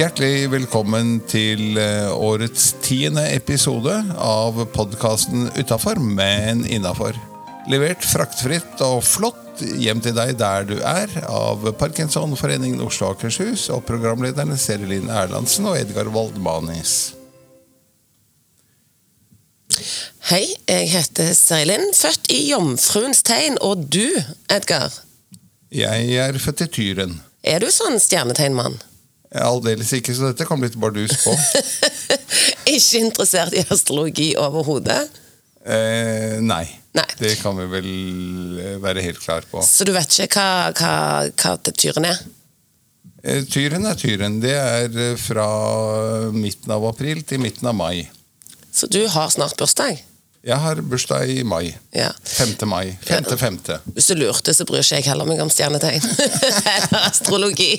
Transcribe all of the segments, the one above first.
Hjertelig velkommen til eh, årets tiende episode av podkasten Utafor, men innafor. Levert fraktfritt og flott hjem til deg der du er, av Parkinsonforeningen Oslo og Akershus og programlederne Serilin Erlandsen og Edgar Waldmanis. Hei, jeg heter Serilin, født i Jomfruens tegn. Og du, Edgar? Jeg er født i Tyren. Er du sånn stjernetegnmann? Aldeles ikke, så dette kan bli et bardus på. ikke interessert i astrologi overhodet? Eh, nei. Nei. Det kan vi vel eh, være helt klar på. Så du vet ikke hva, hva, hva det tyren er? Eh, tyren er tyren. Det er eh, fra midten av april til midten av mai. Så du har snart bursdag? Jeg har bursdag i mai. Ja. 5. mai. 5. 5. Hvis du lurte, så bryr ikke jeg heller meg om stjernetegn. Eller astrologi.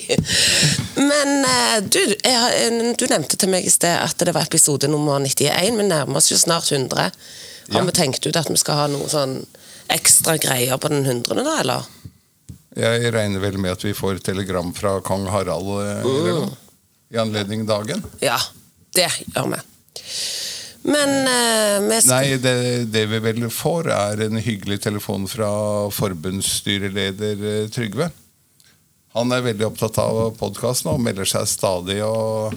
Men eh, du, jeg, du nevnte til meg i sted at det var episode nummer 91. Vi nærmer oss jo snart 100. Har Ja. vi tenkt ut at vi skal ha noe sånn ekstra greier på den 100., da, eller? Jeg regner vel med at vi får telegram fra kong Harald uh. i anledning dagen. Ja, det gjør vi. Men uh, Nei, det, det vi vel får, er en hyggelig telefon fra forbundsstyreleder eh, Trygve. Han er veldig opptatt av podkasten og melder seg stadig og,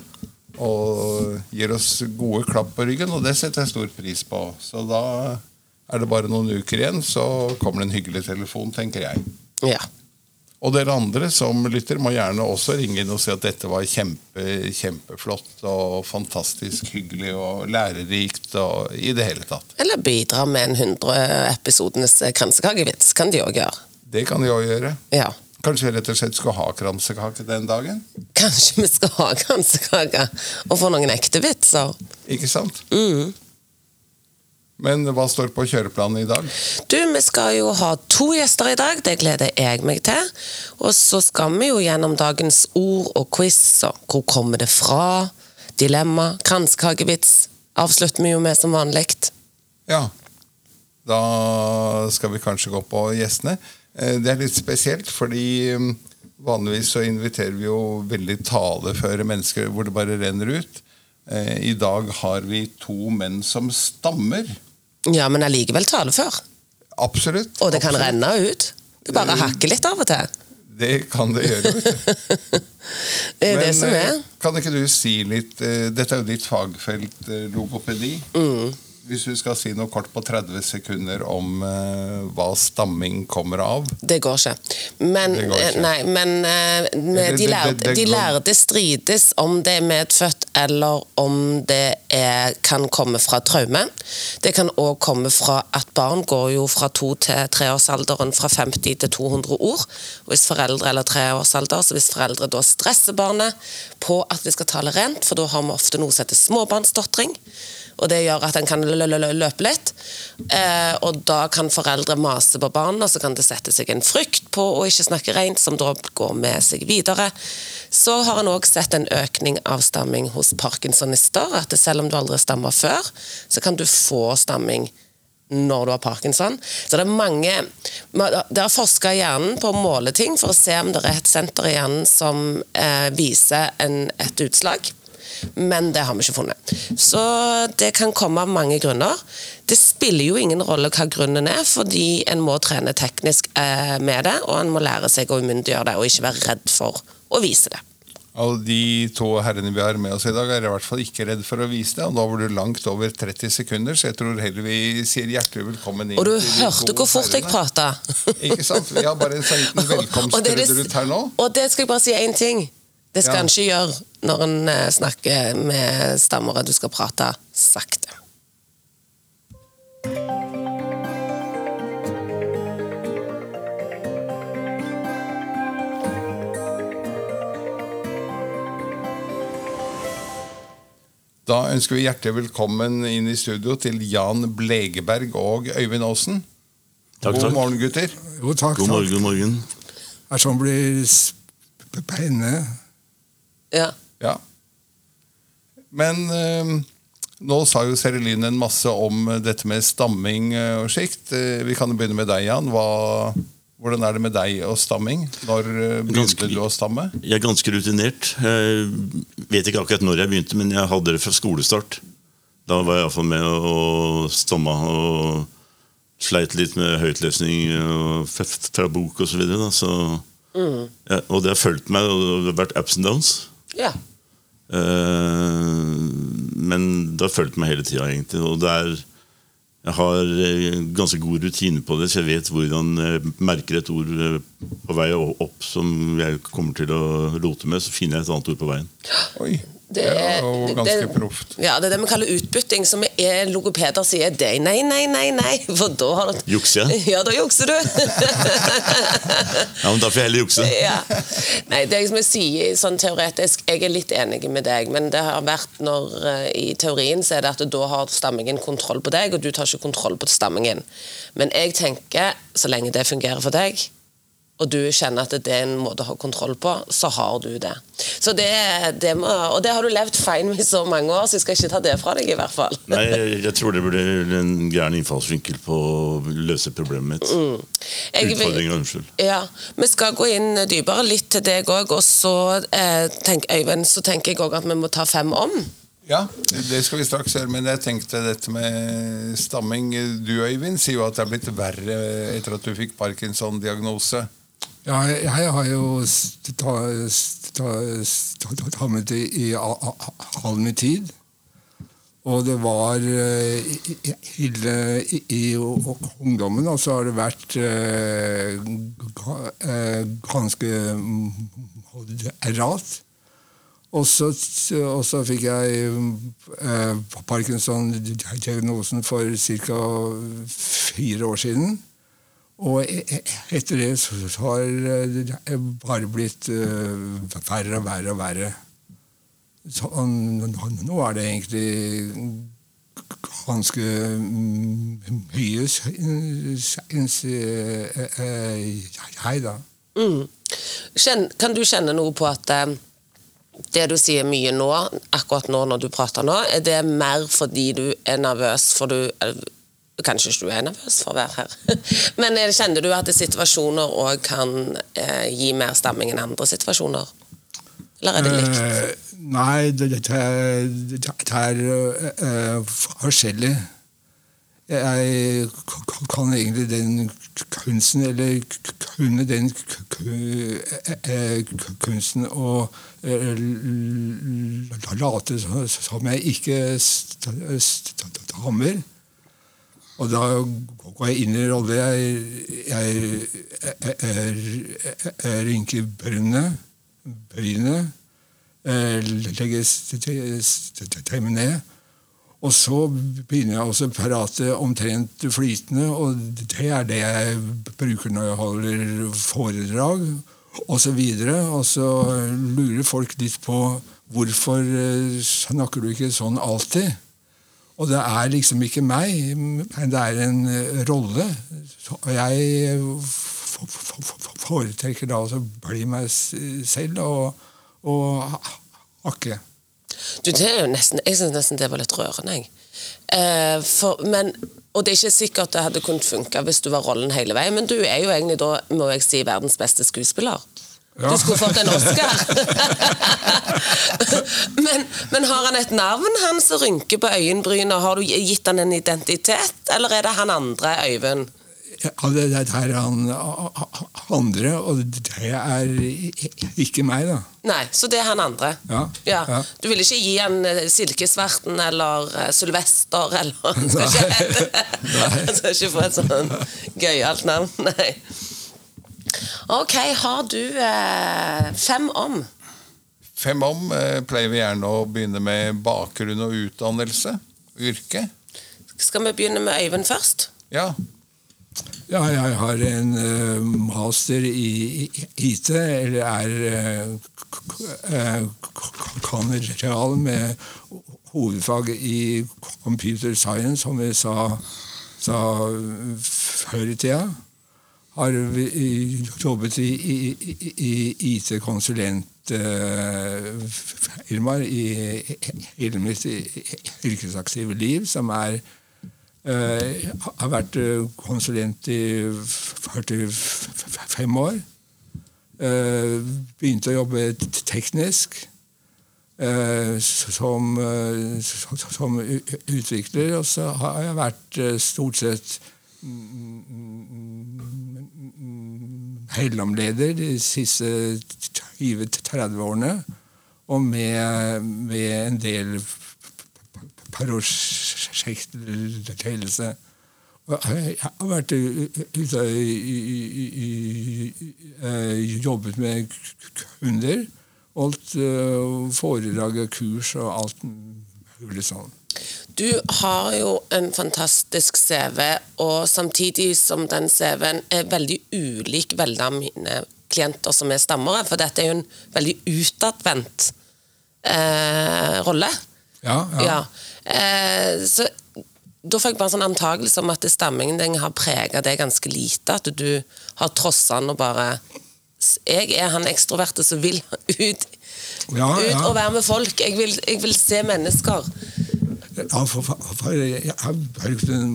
og gir oss gode klapp på ryggen, og det setter jeg stor pris på. Så da er det bare noen uker igjen, så kommer det en hyggelig telefon, tenker jeg. Ja. Og dere andre som lytter, må gjerne også ringe inn og si at dette var kjempe, kjempeflott og fantastisk hyggelig og lærerikt og i det hele tatt. Eller bidra med en 100 episodenes kransekakevits. Kan de òg gjøre. Det kan de òg gjøre. Ja. Kanskje vi rett og slett skal ha kransekake den dagen? Kanskje vi skal ha kransekake og få noen ekte vitser. Ikke sant? Mm. Men hva står på kjøreplanen i dag? Du, vi skal jo ha to gjester i dag, det gleder jeg meg til. Og så skal vi jo gjennom dagens ord og quiz, og hvor kommer det fra? Dilemma, kransekakevits, avslutter vi jo med som vanlig. Ja, da skal vi kanskje gå på gjestene. Eh, Det er litt spesielt, fordi mm, vanligvis så inviterer vi jo veldig taleføre mennesker hvor det bare renner ut. Eh, I dag har vi to menn som stammer. Ja, men allikevel talefør. Absolutt. Og det kan absolutt. renne ut. Det bare hakker litt av og til. Det kan det gjøre. Det er det som eh, er. Kan ikke du si litt eh, Dette er jo ditt fagfelt, eh, logopedi. Mm. Hvis du skal si noe kort på 30 sekunder om uh, hva stamming kommer av. Det går ikke. Men, går ikke. eh, Nei, men uh, med, de, lærde, de lærde strides om det er medfødt eller om det er, kan komme fra traume. Det kan òg komme fra at barn går jo fra to til treårsalderen fra 50 til 200 ord. Hvis foreldre eller treårsalder, så hvis foreldre da stresser barnet på at vi skal tale rent, for da har vi ofte noe som heter småbarnsstotring. Og det gjør at en kan lø- lø- lø- løpe litt. Eh, og da kan foreldre mase på barna, så kan det sette seg en frykt på å ikke snakke rent, som da går med seg videre. Så har en òg sett en økning av stamming hos parkinsonister. At selv om du aldri stammer før, så kan du få stamming når du har parkinson. Så det er mange Det er forska hjernen på å måle ting for å se om det er et senter i hjernen som eh, viser en, et utslag. Men det har vi ikke funnet. Så det kan komme av mange grunner. Det spiller jo ingen rolle hva grunnen er, fordi en må trene teknisk eh, med det, og en må lære seg å umyndiggjøre det, og ikke være redd for å vise det. Og de to herrene vi har med oss i dag, er i hvert fall ikke redd for å vise det. Og da var du langt over 30 sekunder, så jeg tror heller vi sier hjertelig velkommen inn Og du hørte hvor fort jeg herrene. prata. Ikke sant? Vi har bare en sånn liten Og det det- velkomstruderutt her nå. Og det skal jeg bare si én ting. Det skal Ja. en ikke gjøre når en eh, snakker med stammere. Du skal prate sakte. Da ønsker vi hjertelig velkommen inn i studio til Jan Blegeberg og Øyvind Aasen. Takk, God morgen, gutter. Jo, takk. God morgen, takk. god morgen. Er sånn blir spennende. Ja. Ja. Men eh, nå sa jo Serilyn en masse om dette med stamming eh, og slikt. Eh, vi kan jo begynne med deg, Jan. Hva, Hvordan er det med deg og stamming? Når eh, begynte Ganske- du å stamme? Jeg er ganske rutinert. Jeg vet ikke akkurat når jeg begynte, men jeg hadde det fra skolestart. Da var jeg iallfall med å stamme og sleit litt med høytlesning og fra bok osv. Så videre, da, så, ja, og det har fulgt meg, og det har vært ups and downs. Ja. Eh, men det har fulgt meg hele tida, egentlig. Og det er jeg har eh, ganske god rutine på det, så jeg vet hvordan jeg merker et ord eh, på vei opp som jeg kommer til å rote med, så finner jeg et annet ord på veien. Oi, Det det er- er jo ganske det- proft. Ja, det er det vi kaller utbytting, som er logopeder sier det. Nei, nei, nei, nei, for da har du Jukser jeg? Ja, da jukser du. Ja, men Da får jeg heller jukse. ja. Nei, det som jeg sier sånn teoretisk, jeg er litt enig med deg, men det har vært når eh, i teorien så er det at da har stammingen kontroll på deg, og du tar ikke kontroll på stammingen. Men jeg tenker, så lenge det fungerer for deg, og du kjenner at det er en måte å ha kontroll på, så har du det. Så det, det må, og det har du levd feil med i så mange år, så jeg skal ikke ta det fra deg i hvert fall. Nei, jeg, jeg tror det blir en gæren innfallsvinkel på å løse problemet mitt. Jeg Utfordringer, unnskyld. Ja, Vi skal gå inn dypere litt til deg òg, og så, eh, tenk, Øyvind, så tenker jeg òg at vi må ta fem om. Ja, det skal vi straks gjøre, men jeg tenkte dette med stamming. Du Øyvind sier jo at det er blitt verre etter at du fikk Parkinson-diagnose. Ja, jeg, har jo sta- i, all min tid. Og det var eh, ille i, i ungdommen, og så har det vært eh, eh, ganske moderat. Og så, fikk jeg eh, Parkinson-diagnosen for ca. fire år siden. Og e- e- etter det så har det bare blitt eh, verre og verre og verre. Så nå, er det egentlig ganske mye, syns jeg, da. Mm. Kan du kjenne noe på at eh, det du sier mye nå, akkurat nå når du prater nå, er det mer fordi du er nervøs for du eh, Kanskje ikke du er nervøs for å være her, men eh, kjenner du at situasjoner òg kan eh, gi mer stamming enn andre situasjoner? Eller er det likt? Eh, nei, det, det er, det er eh, forskjellig. Jeg kan egentlig den kunsten, eller kunne den eh, kunsten å eh, late som- jeg ikke st- st- stammer. Og da går jeg inn i rolle. Jeg, jeg, jeg, jeg, jeg rynker brynene, brynet, eh, legger stemmen ned. Og så begynner jeg også å prate omtrent flytende, og det er det jeg bruker når jeg holder foredrag osv. Og så lurer folk litt på hvorfor eh, snakker du ikke sånn alltid? Og det er liksom ikke meg, men det er en eh, rolle. Og jeg foretrekker da å bli meg selv og, og hakke. Du, det er jo nesten, jeg syns nesten det var litt rørende. Jeg. Eh, for, men, og det er ikke sikkert det hadde kunnet funke hvis du var rollen hele veien, men du er jo egentlig da, må jeg si, verdens beste skuespiller. Ja. Du skulle fått en Oscar! men, men har han et navn, han som rynker på øyenbrynet? Har du gitt han en identitet, eller er det han andre, Øyvind? Ja, det, er han andre, og det er ikke meg, da. Nei, så det er han andre. Ja, ja. Du vil ikke gi han eh, Silkesverten eller eh, Sylvester eller Han skal ikke få et sånn gøyalt navn, nei. Ok, har du eh, fem om? Fem om eh, pleier vi gjerne å begynne med bakgrunn og utdannelse. Yrke. Skal vi begynne med Øyvind først? Ja. Ja, jeg har en eh, master i i- IT, eller er uh, med hovedfag i computer science, som vi sa, sa før i tida. Har jobbet i, i, i, IT-konsulentfirmaer i hele mitt yrkesaktive liv, som er uh, har vært konsulent i 45 år. Begynte å jobbe teknisk. Som, som utvikler, og så har jeg vært stort sett mellomleder de siste 20-30 årene. Og med, med en del prosjektledelse. Jeg har vært ute jobbet med kunder. Holdt foredrag og kurs og alt mulig sånn. Du har jo en fantastisk CV, og samtidig som den CV-en er veldig ulik veldig av mine klienter som er stammere, for dette er jo en veldig utadvendt eh, rolle. Ja, ja. ja. Eh, så da får jeg bare en sånn antakelse om at stammingen din har prega deg ganske lite. At du har trossa den og bare Jeg er han ekstroverte som vil ut, Ja, ut ja. og være med folk. Jeg vil, jeg vil se mennesker. Jeg har brukt den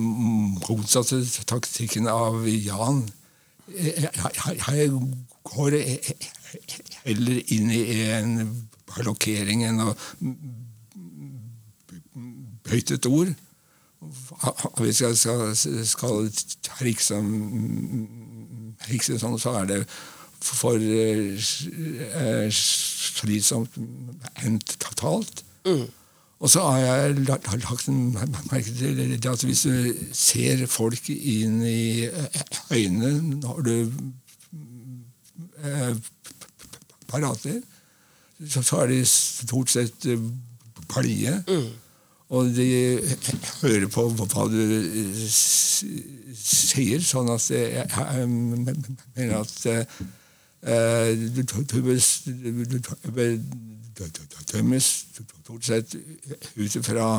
motsatte taktikken av Jan. Jeg, jeg, jeg går heller inn i en blokkering enn å bøyte et ord. Hvis jeg skal, skal trikse, trikse sånn, så er det for eh, slitsomt enn totalt. Og så har jeg lagt merke til at hvis du ser folk inn i øynene når du parater, så er de stort sett blide. Og de hører på hva du sier, sånn at jeg mener at du dømmes stort sett ut ifra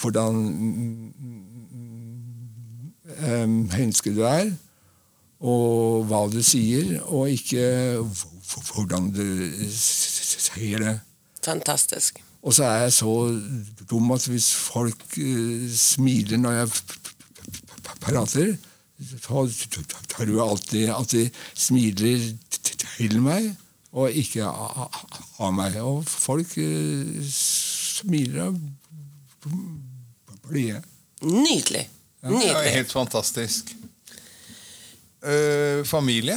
hvordan menneske du er, og hva du sier, og ikke hvordan du sier det. Fantastisk. Og så er jeg så dum at hvis folk uh, smiler når jeg prater, så tar du alltid at de smiler til meg, og ikke av meg. Og folk uh, smiler og blide. Nydelig. Det Nydelig. helt fantastisk. Eh, familie?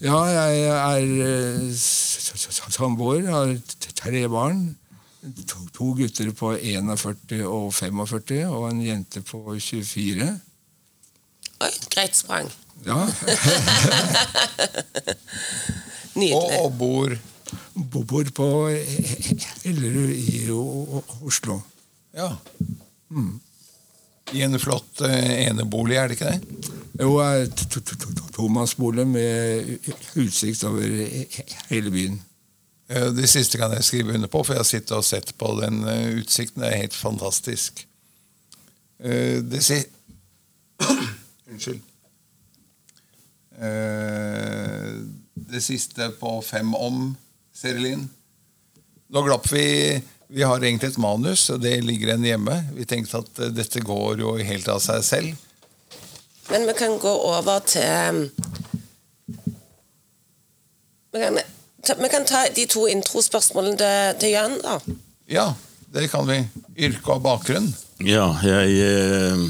Ja, jeg er eh, samboer, har tre barn. To, to gutter på 41 og 45, og en jente på 24. Oi, greit sprang. Ja, Og, Nydelig. og bor bor på Hellerud i Oslo. ja. i en flott eh, enebolig, er det ikke det? Jo, tomannsbolig med utsikt over hele byen. Eh, Det siste kan jeg skrive under på, for jeg har sittet og sett på den eh, utsikten. Det er helt fantastisk. Eh, Det si... Unnskyld. Det siste på Fem om, Serilin. Nå glapp vi Vi har egentlig et manus, og det ligger en hjemme. Vi tenkte at eh, dette går jo helt av seg selv. Men vi kan gå over til Vi kan ta, vi kan ta de to introspørsmålene til, til Jan, da. Ja, det kan vi. Yrke og bakgrunn. Ja, jeg eh,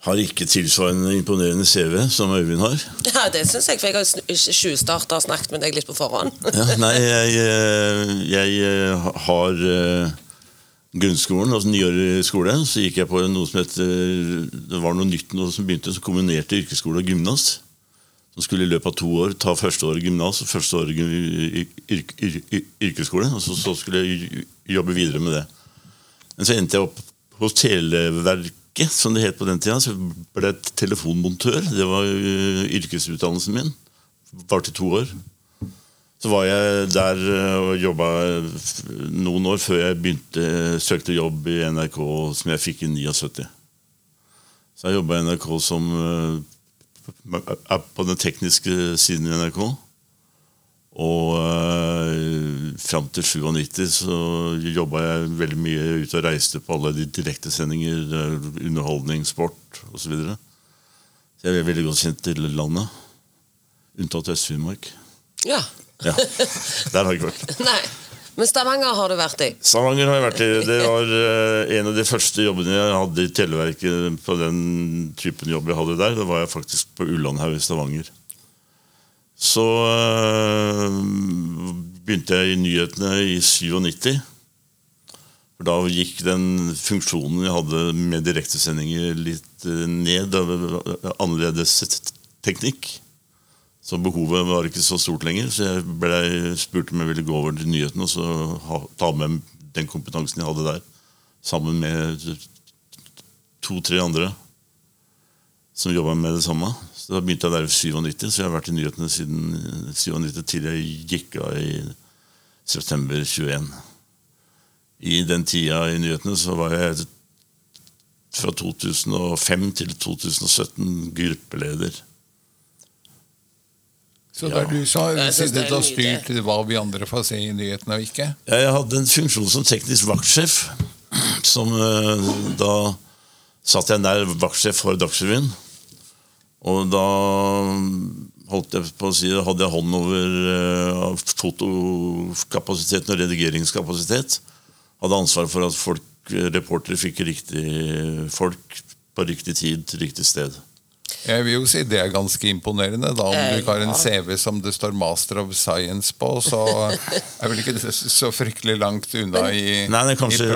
har ikke tilsvarende imponerende CV som Øyvind har. Ja, Det syns jeg, for jeg har tjuvstarta og snakket med deg litt på forhånd. Ja, nei, jeg, eh, jeg eh, har eh, grunnskolen, altså niårig skole. Så gikk jeg på noe som het eh, Det var noe nytt noe som begynte, som kombinerte yrkesskole og gymnas. Som skulle i løpet av to år ta første året gymnas og første året yrk, yrk, yrk, yrkesskole. Og så, så skulle jeg jobbe videre med det. Men så endte jeg opp hos Televerket, som det het på den tida. Så ble jeg telefonmontør. Det var ø, yrkesutdannelsen min. Varte i to år. Så var jeg der og jobba noen år før jeg begynte søkte jobb i NRK, som jeg fikk i 79. Så jeg jobba i NRK som på den tekniske siden i NRK. Og eh, fram til 97 så jobba jeg veldig mye ute og reiste på alle de direktesendinger, eh, underholdning, sport osv. Så, videre. så jeg er veldig godt kjent til landet. Unntatt Øst-Finnmark. Ja. Ja, der har jeg ikke vært. Nei. Men Stavanger har du vært i. Stavanger har jeg vært i. Det var eh, en av de første jobbene jeg hadde i Televerket på den typen jobb jeg hadde der. Da var jeg faktisk på Ullandhaug i Stavanger. Så øh, begynte jeg i nyhetene i 97. For da gikk den funksjonen jeg hadde med direktesendinger litt øh, ned. Det var annerledes teknikk. Så behovet var ikke så stort lenger. Så jeg ble, spurte om jeg ville gå over til nyhetene og så ta med den kompetansen jeg hadde der, sammen med to-tre andre som jobba med det samme. Så Da begynte jeg der i 97, så jeg har vært i nyhetene siden 97 til jeg gikk av i september 21. I den tida i nyhetene så var jeg fra 2005 til 2017 gruppeleder. Så det er du som har sittet og styrt hva vi andre får se i nyhetene og ikke? Jeg hadde en funksjon som teknisk vaktsjef. Som eh, Da satt jeg nær vaktsjef for Dagsrevyen. Og da holdt jeg på å si, hadde jeg hånd over eh, fotokapasiteten og redigeringskapasitet. Hadde ansvar for at folk, reportere fikk riktig folk på riktig tid til riktig sted. Jeg vil jo si det er ganske imponerende. da Om Eh, du ikke har en. CV som det står Master of Science på, så er vel ikke det så fryktelig langt unna i, Nei, det er i kanskje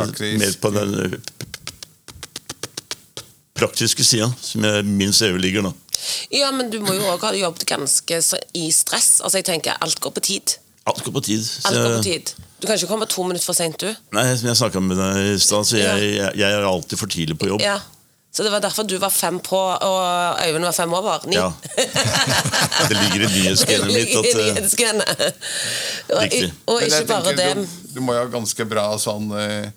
mer på den eh, praktiske sida som jeg min CV ligger nå. Ja, men du må jo òg ha jobbet ganske så i stress. Altså, jeg tenker Alt går på tid. Alt går på tid. så Alt går på tid. Du kan ikke komme to minutter for seint, du. Nei, som jeg snakka med deg i stad, så jeg, jeg, jeg er alltid for tidlig på jobb. Ja. Så det var derfor du var fem på, og Øyvind var fem over? Ni? Ja. Det ligger i nyhetsgenet mitt at eh, Nyhetsgenet. Og, Riktig. og ikke bare det. Du, du må jo ha ganske bra sånn eh,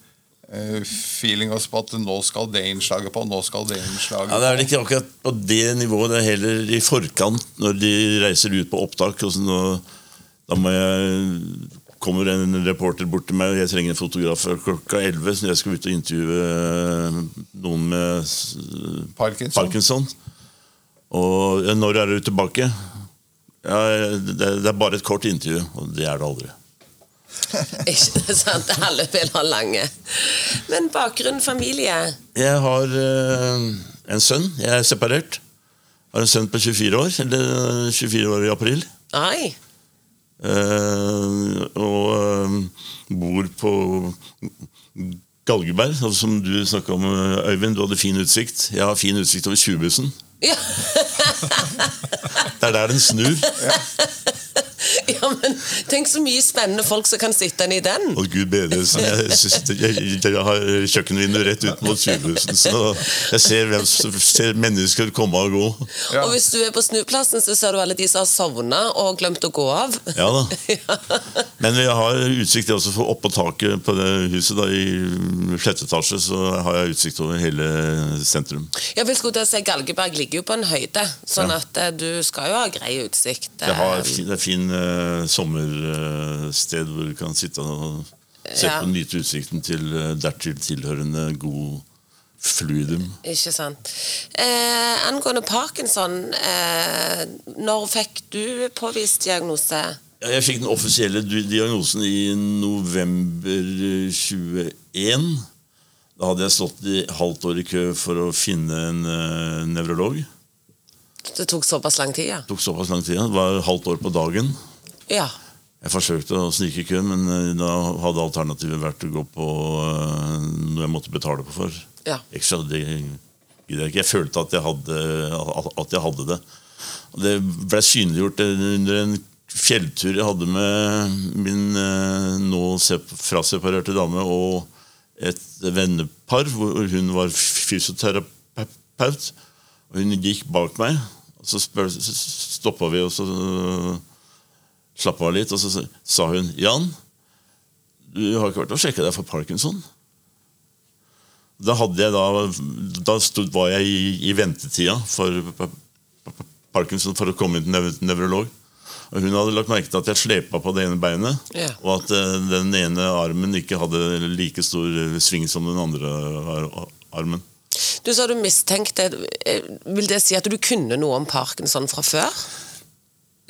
feeling også på at nå skal det innslaget på, nå skal det innslaget ja, Det er ikke akkurat på det nivået, det er heller i forkant, når de reiser ut på opptak. Og og da må jeg kommer en reporter bort til meg og jeg trenger en fotograf klokka 11, så jeg skal ut og intervjue eh, noen med Parkinson. Parkinson. Og når er du tilbake? Ja, det er bare et kort intervju, og det er det aldri. Ikke sant? Alle vil ha lange. Men bakgrunn, familie Jeg har uh, en sønn. Jeg er separert. Har en sønn på 24 år, eller 24 år i april. Ai. Uh, og eh, bor på Galgeberg, og som du snakka om, eh, Øyvind. Du hadde fin utsikt. Jeg har fin utsikt over 20-bussen. Ja. Det er der den snur. ja, men tenk så mye spennende folk som kan sitte i den. Å gud bedre, så jeg, jeg, jeg har kjøkkenvinduet rett ut mot 20-bussen, så jeg ser, jeg ser mennesker komme og gå. Ja. Og hvis du er på snuplassen, så ser du alle de som har sovna og glemt å gå av. Ja da. Men jeg har utsikt også for oppå taket på det huset. da I sjette etasje så har jeg utsikt over hele sentrum. Jeg vil skulle til å si Galgeberg ligger jo på en høyde, sånn Ja. at eh, du skal jo ha grei utsikt. Det, har, eh, fin- det er fin eh, sommersted hvor du kan sitte og se Ja. på nyte utsikten til eh, dertil tilhørende god fluidum. Ikke sant. Eh, angående parkinson, eh, når fikk du påvist diagnose? Ja, Jeg fikk den offisielle diagnosen i november 21. Da hadde jeg stått i halvt år i kø for å finne en uh, nevrolog. Det tok såpass lang tid, ja? Det tok såpass lang tid. Det var halvt år på dagen. Ja. Jeg forsøkte å snike i køen, men eh, da hadde alternativet vært å gå på eh, noe jeg måtte betale på for. Ja. Ekstra, det gidder jeg ikke. Jeg følte at jeg hadde, at jeg hadde det. Og det ble synliggjort under en fjelltur jeg hadde med min eh, nå sep- fraseparerte dame og et vennepar, hvor hun var fysioterapeut. Og hun gikk bak meg, og så stoppa vi og så slappa av litt. Og så sa hun Jan, du har ikke vært og sjekka deg for parkinson? Da, jeg da, da stod, var jeg i, i ventetida for pa- pa- parkinson for å komme inn til nev nevrolog. Og Hun hadde lagt merke til at jeg slepa på det ene beinet, yeah. og at eh, den ene armen ikke hadde like stor sving som den andre ar- armen. Du sa du mistenkte eh, Vil det si at du kunne noe om parkinson fra før?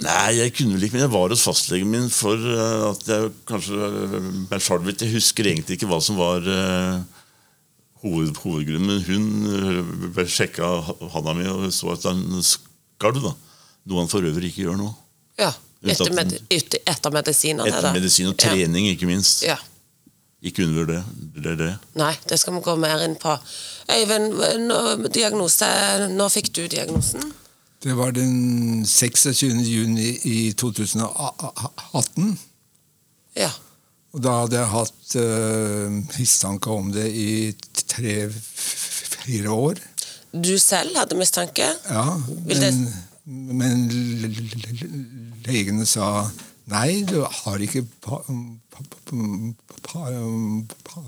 Nei, jeg kunne vel ikke, men jeg var hos fastlegen min for eh, at jeg kanskje eh. Jeg husker egentlig ikke hva som var eh, hoved, hovedgrunnen, men hun uh, sjekka handa mi og så at han skalv. da. Noe han for øvrig ikke gjør nå. Ja. Etter, med, etter, medisinene? Etter medisin og trening, ikke minst. Ja. Ikke undervurder det. det, det. Nei, det skal vi gå mer inn på. Øyvind, nå, diagnose, nå fikk du diagnosen? Det var den 26. juni i 2018. Ja. Og da hadde jeg hatt uh, mistanke om det i tre-fire år. Du selv hadde mistanke? Ja, men, men legene sa nei, du har ikke pa, pa, pa, pa, pa,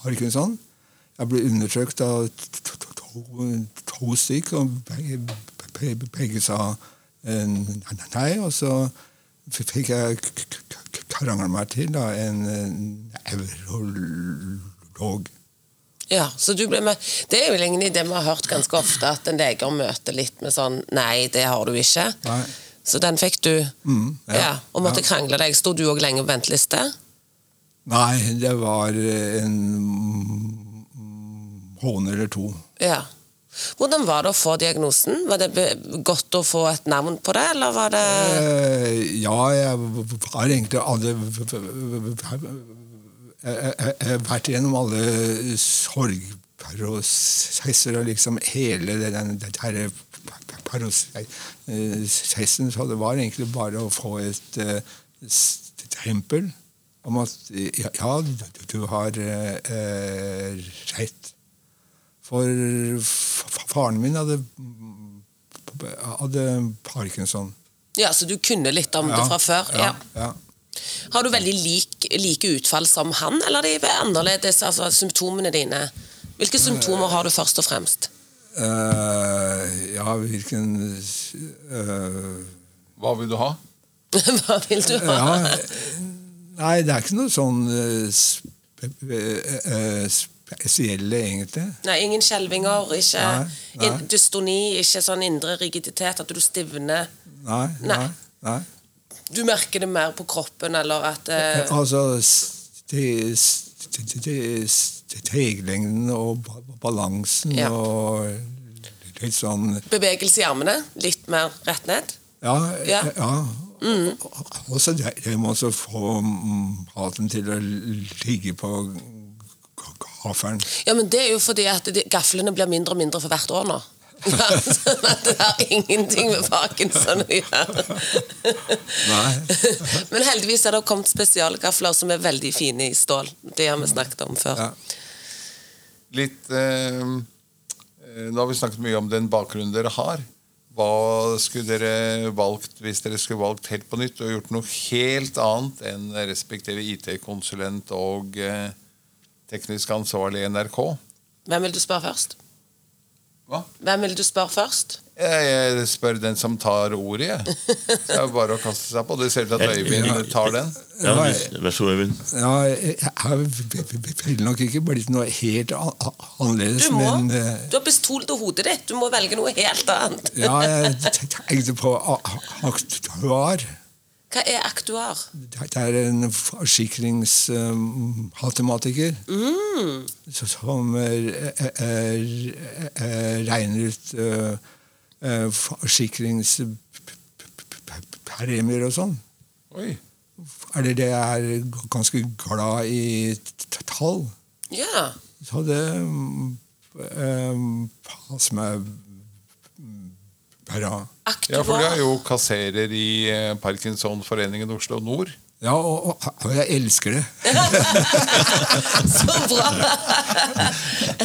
parkinson. Jeg ble undersøkt av to, to, to, to stykker, og begge, begge, sa eh, nei. Og så fikk jeg k- k- k- krangla meg til da, en eurolog. nevrolog. Ja, så du ble med. Det er jo egentlig det vi har hørt ganske ofte, at en leger møter litt med sånn Nei, det har du ikke. Nei. Så den fikk du. Mm, ja. ja, Og måtte ja. krangle deg. Sto du òg lenge på venteliste? Nei, det var en måned eller to. Ja. Hvordan var det å få diagnosen? Var det godt å få et navn på det, eller var det Eh, ja, jeg har egentlig alle Jeg har vært gjennom alle sorgprosesser og liksom hele den, den der prosessen. Så det var egentlig bare å få et tempel stempel om at ja, du, har eh, rett. For faren min hadde, hadde parkinson. Ja, så du kunne litt om det fra før? Ja, ja. Har du veldig like, like utfall som han, eller er de annerledes, altså symptomene dine? Hvilke symptomer har du først og fremst? Uh, ja, hvilken uh, Hva vil du ha? Hva vil du ha? Ja, nei, det er ikke noe sånn uh, spe, eh, egentlig. Nei, ingen skjelvinger, ikke Nei, nei. dystoni, ikke sånn indre rigiditet, at du stivner. Nei. Nei. nei. Du merker det mer på kroppen, eller at eh, Altså st- st- steglengden og balansen Ja. og litt sånn Bevegelse i armene? Litt mer rett ned? Ja. Ja. ja. Og så det det med å få maten til å ligge på gaffelen. Ja, men det er jo fordi at gaflene blir mindre og mindre for hvert år nå. sånn at det har ingenting med parkinson å gjøre. Men heldigvis er det kommet spesialgafler som er veldig fine i stål. Det har vi snakket om før. Ja. Litt eh, eh, Nå har vi snakket mye om den bakgrunnen dere har. Hva skulle dere valgt hvis dere skulle valgt helt på nytt og gjort noe helt annet enn respektive IT-konsulent og eh, teknisk ansvarlig i NRK? Hvem vil du spørre først? Hva? Hvem vil du spørre først? Jeg, jeg spør den som tar ordet, jeg. Det er bare å kaste seg på. Det ser ut til at Øyvind tar den. Ja. Vær så god, Øyvind. Ja, jeg ville nok ikke blitt noe helt annerledes, Du må. men eh, Du har pistol til hodet ditt. Du må velge noe helt annet. ja, jeg tenkte på aktuar. Hva er aktuar? Det er en forsikringsmatematiker Mm. som eh, eh, eh, regner ut eh, eh, forsikringspremier og sånn. Oi. Er det det er ganske glad i tall? Ja. Så det um, passer meg bra. Ja, for du er jo kasserer i eh, Parkinsonforeningen Oslo Nord. Ja, og, og, jeg elsker det. Så bra!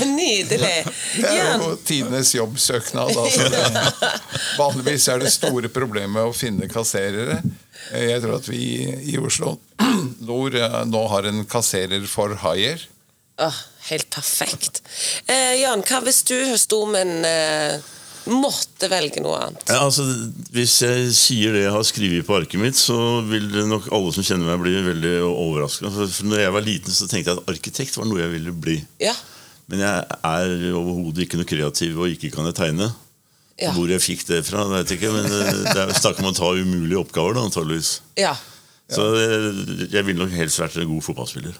Nydelig. Det er jo tidenes jobbsøknad. Altså. Vanligvis er det store problemet å finne kasserere. Jeg tror at vi i Oslo Nord eh, nå har en kasserer for haier. Oh, helt perfekt. Eh, Jan, hva hvis du sto med en, eh, Måtte velge noe annet. Ja, altså, hvis jeg sier det jeg har skrevet på arket mitt, så vil det nok alle som kjenner meg, bli veldig overraska. For når jeg var liten, så tenkte jeg at arkitekt var noe jeg ville bli. Ja. Men jeg er overhodet ikke noe kreativ, og ikke kan jeg tegne. Ja. Hvor jeg fikk det fra, vet jeg ikke, men eh, det er snakk om å ta umulige oppgaver, da, antageligvis. ja. Så eh, jeg ville nok helst vært en god fotballspiller.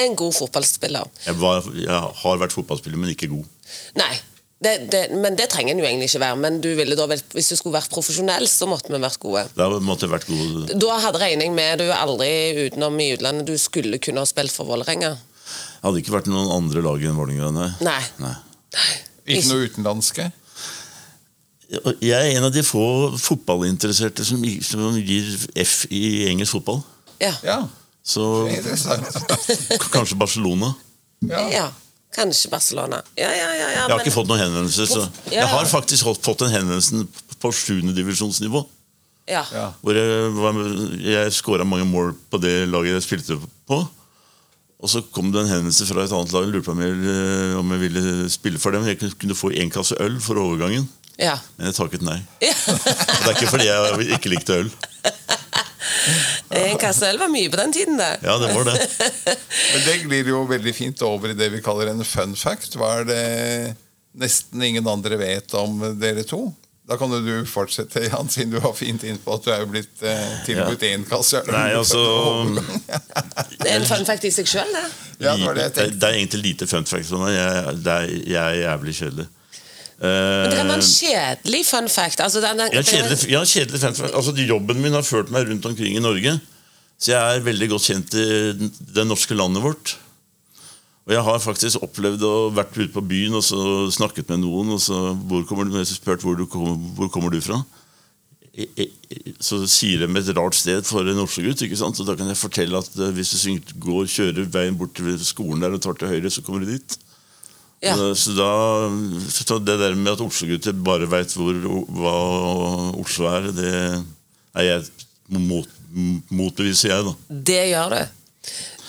En god fotballspiller. Jeg, var, jeg har vært fotballspiller, men ikke god. Nei. Det, det, men det trenger en jo egentlig ikke være. Men du ville da, hvis du skulle vært profesjonell, så måtte vi vært gode. Da måtte vært gode. Da hadde regning med du aldri utenom i utlandet du skulle kunne ha spilt for Vålerenga. Hadde ikke vært noen andre lag enn Vålerenga. nei. Nei. Nei. Ikke noe utenlandske? Jeg er en av de få fotballinteresserte som, som gir F i engelsk fotball. Ja. Ja, Så kanskje Barcelona. Ja. ja. Kanskje Barcelona. Ja, ja, ja. ja Jeg har men- ikke fått noen henvendelser. Så Ja. jeg har faktisk fått- fått en henvendelse på 7. divisjonsnivå. ja. Ja. Hvor jeg, var- jeg skåra mange mål på det laget jeg spilte på. Og så kom det en henvendelse fra et annet lag. Lurte på om jeg, ville- om jeg ville spille for dem. Jeg kunne- kunne få én kasse øl for overgangen. ja. Men jeg takket nei. ja. Det er ikke fordi jeg ikke likte øl. En kasse var mye på den tiden, det. Ja, det var det. Men det glir jo veldig fint over i det vi kaller en fun fact. Hva er det nesten ingen andre vet om dere to? Da kan du fortsette, Jan, siden du har fint innpå at du er jo blitt eh, tilbudt én kasse. Nei, altså Det er en fun fact i seg sjøl, det. Ja, det det det, det er egentlig lite fun fact. Sånn. Jeg, det er, jeg er jævlig kjedelig. Men det være en Eh, kjedelig fun fact. Altså, den, den, ja, kjedelig, ja, kjedelig fun fact. Altså, jobben min har ført meg rundt omkring i Norge. Så jeg er veldig godt kjent i det norske landet vårt. Og jeg har faktisk opplevd å vært ute på byen og så snakket med noen. Og så hvor kommer du, spurt hvor, du kom, hvor kommer du fra. Så sier de et rart sted for en Oslo-gutt. Og da kan jeg fortelle at eh, hvis du går kjører veien bort til skolen der og tar til høyre, så kommer du dit. Ja. Så- Så da, så det der med at Oslo-gutter bare veit hva Oslo er, det er jeg mot, motbeviser jeg, da. Det gjør du.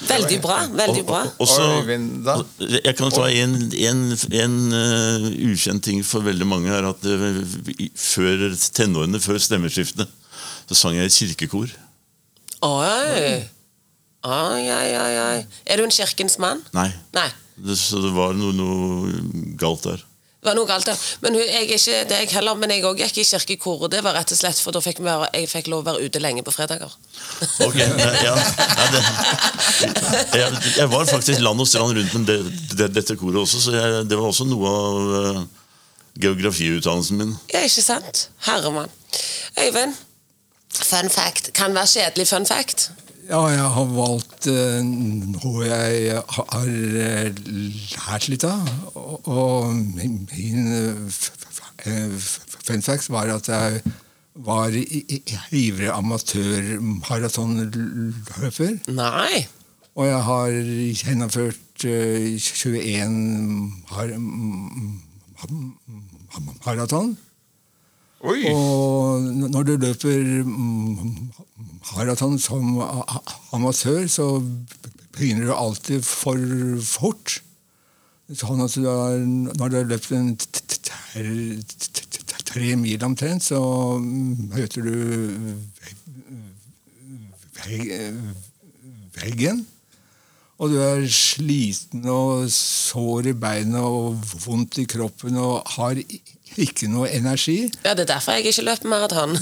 Veldig bra. Veldig bra. Og, og, og jeg kan ta en, en, en uh, ukjent ting for veldig mange. her, at uh, Før tenårene, før stemmeskiftene, så sang jeg i kirkekor. Oi, oi, oi, oi. Er du en kirkens mann? Nei. Nei. Det, så det var noe, noe galt der. Det var noe galt der. Men hun- jeg ikke det jeg heller, men jeg òg gikk i kirkekoret. Det var rett og slett for da fikk være, jeg fikk lov å være ute lenge på fredager. Ok, ja, ja, det, jeg, jeg var faktisk land og strand rundt med det, det, dette koret også, så jeg, det var også noe av eh, geografiutdannelsen min. Ja, ikke sant? Herremann. Øyvind, fun fact. Kan være kjedelig fun fact. Ja, jeg har valgt eh, noe jeg har eh, lært litt av. Og, min eh, fun fact var at jeg var ivrig amatørmaratonløper. Nei. Og jeg har gjennomført eh, 21 mar maraton. Oi! Og når du løper mm, maraton som amatør, så begynner du alltid for fort. Sånn at du har, når du har løpt en tre mil omtrent, så møter du veggen. Og du er sliten og sår i beina og vondt i kroppen og har ikke noe energi. Ja, Det er derfor jeg ikke løper maraton.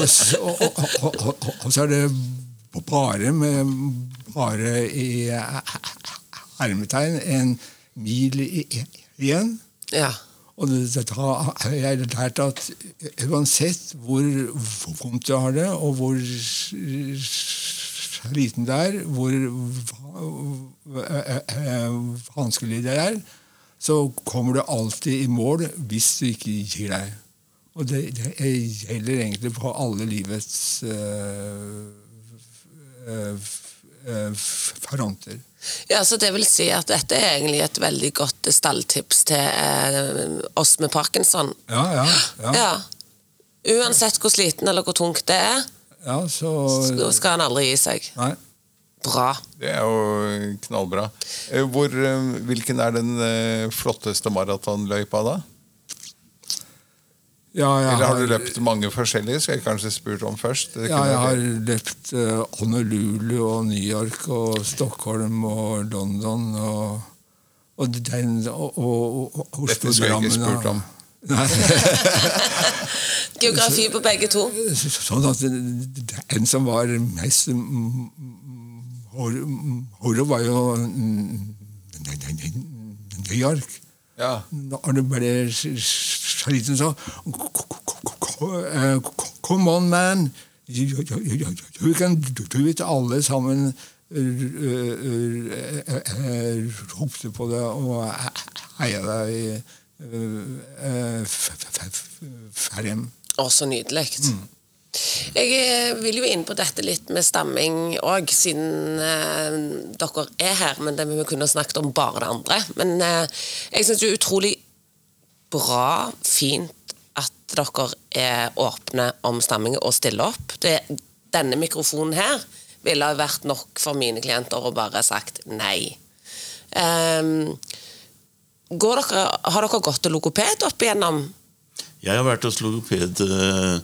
Og, så er det bare med bare i hermetegn en mil igjen. Ja. Og det, det, da har jeg lært at uansett hvor, vondt du har det, og hvor liten det er, hvor va- vanskelig det er, så kommer du alltid i mål hvis du ikke gir deg. Og det, det gjelder egentlig på alle livets øh, fronter. ja, så det vil si at dette er egentlig et veldig godt stalltips til eh, oss med parkinson. Ja, ja. ja. Ja. Uansett hvor sliten eller hvor tungt det er, ja så så skal han aldri gi seg. Nei. Bra. Det er jo knallbra. Eh, Hvor, eh, hvilken er den eh, flotteste maratonløypa da? Ja, jeg Eller har har- du løpt mange forskjellige? Skal jeg kanskje spurt om først? Ja, jeg har løpt Honolulu og New York og Stockholm og London og, og, den, og, og, og Dette skulle jeg ikke spurt om. Nei, Geografi på begge to. sånn at den som var mest mm, moro var jo mm, New York. Ja. Når ble ble sliten, så Come on, man! You, can do it. Alle sammen ropte på det og heia deg frem. Å, så nydelig. Jeg eh, vil jo inn på dette litt med stamming òg, siden eh, dere er her. Men det vi kunne snakket om bare det andre. Men eh, jeg syns det er utrolig bra, fint, at dere er åpne om stamming og stiller opp. Det, denne mikrofonen her ville vært nok for mine klienter å bare sagt nei. Går dere, har dere gått til logoped opp igjennom? Jeg har vært hos logoped eh,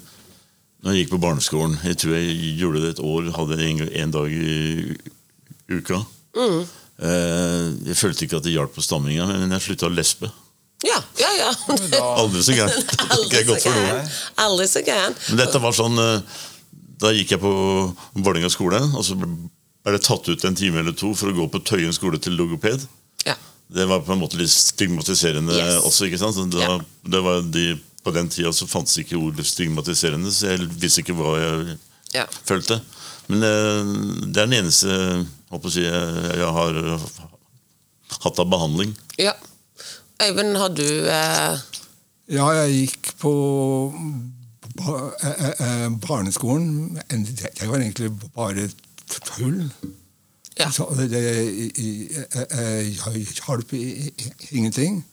når jeg gikk på barneskolen. Jeg tror jeg gjorde det et år, hadde en, en dag i uka. Eh, jeg følte ikke at det hjalp på stamminga, men jeg slutta å lespe. Ja, ja, ja. Aldri så gærent. Det ikke godt for noe. Aldri så gæren. Men dette var sånn eh, Da gikk jeg på Vålerenga skole, og så ble det tatt ut en time eller to for å gå på Tøyen skole til logoped. Ja. Det var på en måte litt stigmatiserende Yes. også. ikke sant? Så Da, Ja. det var de, på den tida så fantes ikke ordet stigmatiserende, så jeg visste ikke hva jeg Ja. følte. Men eh, det er den eneste håper jeg, jeg, jeg har hatt av behandling. ja. Øyvind, har du eh, Ja, jeg gikk på ba eh, eh, barneskolen. det var egentlig bare tull. Ja. Så det det i- eh, eh, hjalp i- i- ingenting.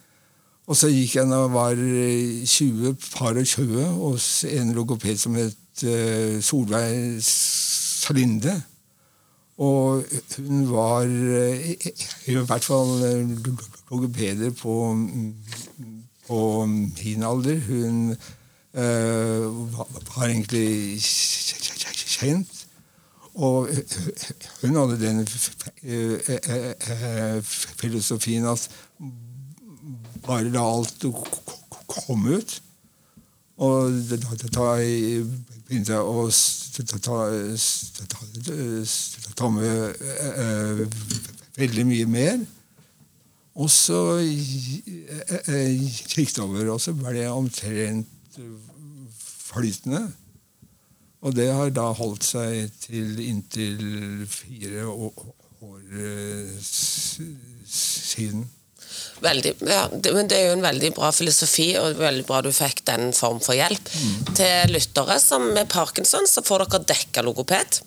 Og så gikk jeg da jeg var eh, 20, par og 20, hos en logoped som het eh, Solveig Salinde. Og hun var eh, i hvert fall eh, logopeder på, på min alder. Hun øh, var egentlig kjent. Og hun hadde den eh, eh, eh, filosofien at bare la alt komme ut. Og da, jeg begynte jeg å ta, med eh, veldig mye mer. Og så eh, eh, gikk det over, og så ble det omtrent flytende. Og det har da holdt seg til inntil fire år eh, siden. Veldig, ja, det, men det er jo en veldig bra filosofi, og veldig bra du fikk den form for hjelp. Til lyttere som med parkinson, så får dere dekka logoped.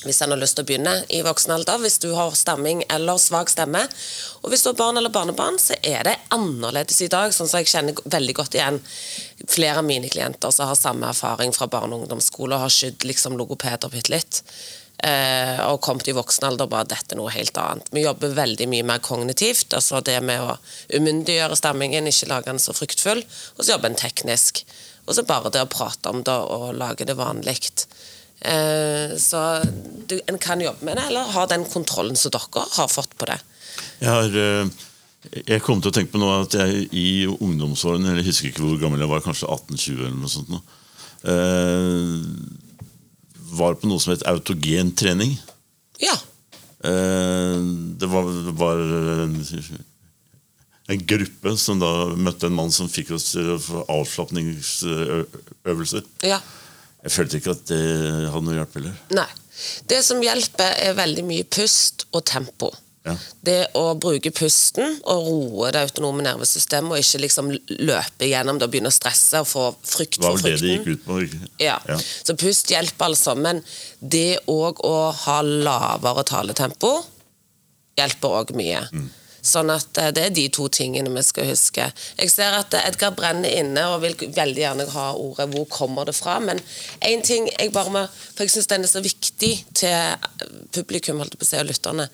Hvis en har lyst til å begynne i voksen alder, hvis du har stamming eller svak stemme. Og hvis du har barn eller barnebarn, så er det annerledes i dag. sånn som Jeg kjenner veldig godt igjen flere av mine klienter som har samme erfaring fra barne- og ungdomsskole og har skydd liksom logopeder bitte litt. Eh, og kommet i voksen alder bare dette er noe helt annet. Vi jobber veldig mye mer kognitivt. altså Det med å umyndiggjøre stammingen, ikke lage den så fryktfull. Og så jobber en teknisk. Og så bare det å prate om det og lage det vanlig. Eh, så du, en kan jobbe med det, eller ha den kontrollen som dere har fått på det. Jeg har eh, jeg kom til å tenke på noe at jeg i ungdomsårene, eller jeg husker ikke hvor gammel jeg var, kanskje 18-20 eller noe sånt, nå, eh, var på noe som het autogen trening. Ja. Eh, det var, var en, en gruppe som da møtte en mann som fikk oss til avslapningsøvelser. ja. Jeg følte ikke at det hadde noe hjelp heller. Nei. Det som hjelper, er veldig mye pust og tempo. Ja. Det å bruke pusten og roe det autonome nervesystemet, og ikke liksom løpe gjennom det og begynne å stresse og få frykt Det var for vel det det gikk ut på. ikke? Ja. Så pust hjelper altså, men det òg å ha lavere taletempo hjelper òg mye. Sånn at eh, det er de to tingene vi skal huske. Jeg ser at eh, Edgar brenner inne og vil veldig gjerne ha ordet 'hvor kommer det fra'? Men én ting jeg bare må For jeg syns den er så viktig til publikum holdt jeg på å si, og lytterne.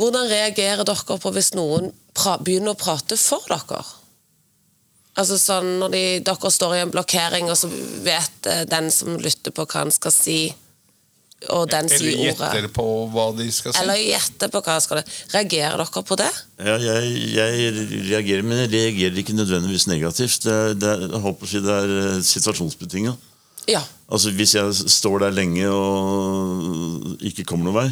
Hvordan reagerer dere på hvis noen pra begynner å prate for dere? Altså sånn Når de, dere står i en blokkering, og så vet eh, den som lytter på hva han skal si, og den Eller sier gjetter på hva de skal si. Eller gjetter på hva skal det Reagerer dere på det? Ja, jeg, jeg reagerer, men jeg reagerer ikke nødvendigvis negativt. Det, det, jeg håper å si det er situasjonsbetinga. situasjonsbetinget. Ja. Altså, hvis jeg står der lenge og ikke kommer noen vei,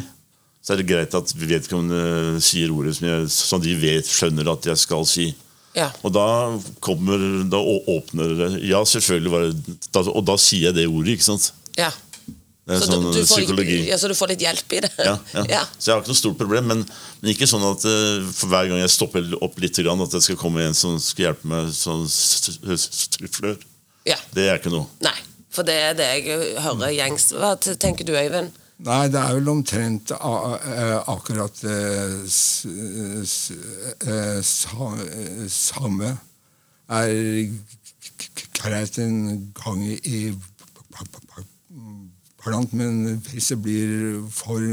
så er det greit at vedkommende sier ordet som, jeg, som de vet, skjønner at jeg skal si. ja. Og da kommer Da åpner det Ja, selvfølgelig var det da, Og da sier jeg det ordet, ikke sant? ja. Så sånn du, du får, psykologi. Ja, så du får litt hjelp i det? Ja, ja. Så jeg har ikke noe stort problem, men, men ikke sånn at eh, for hver gang jeg stopper opp litt, at det skal komme en som skal hjelpe meg sånn striflør. ja. Det er ikke noe. Nei. For det er det jeg hører gjengs. Hva tenker du, Øyvind? Nei, det er vel omtrent eh, akkurat eh, eh, sa- samme. Er greit en gang i blant, men hvis det blir for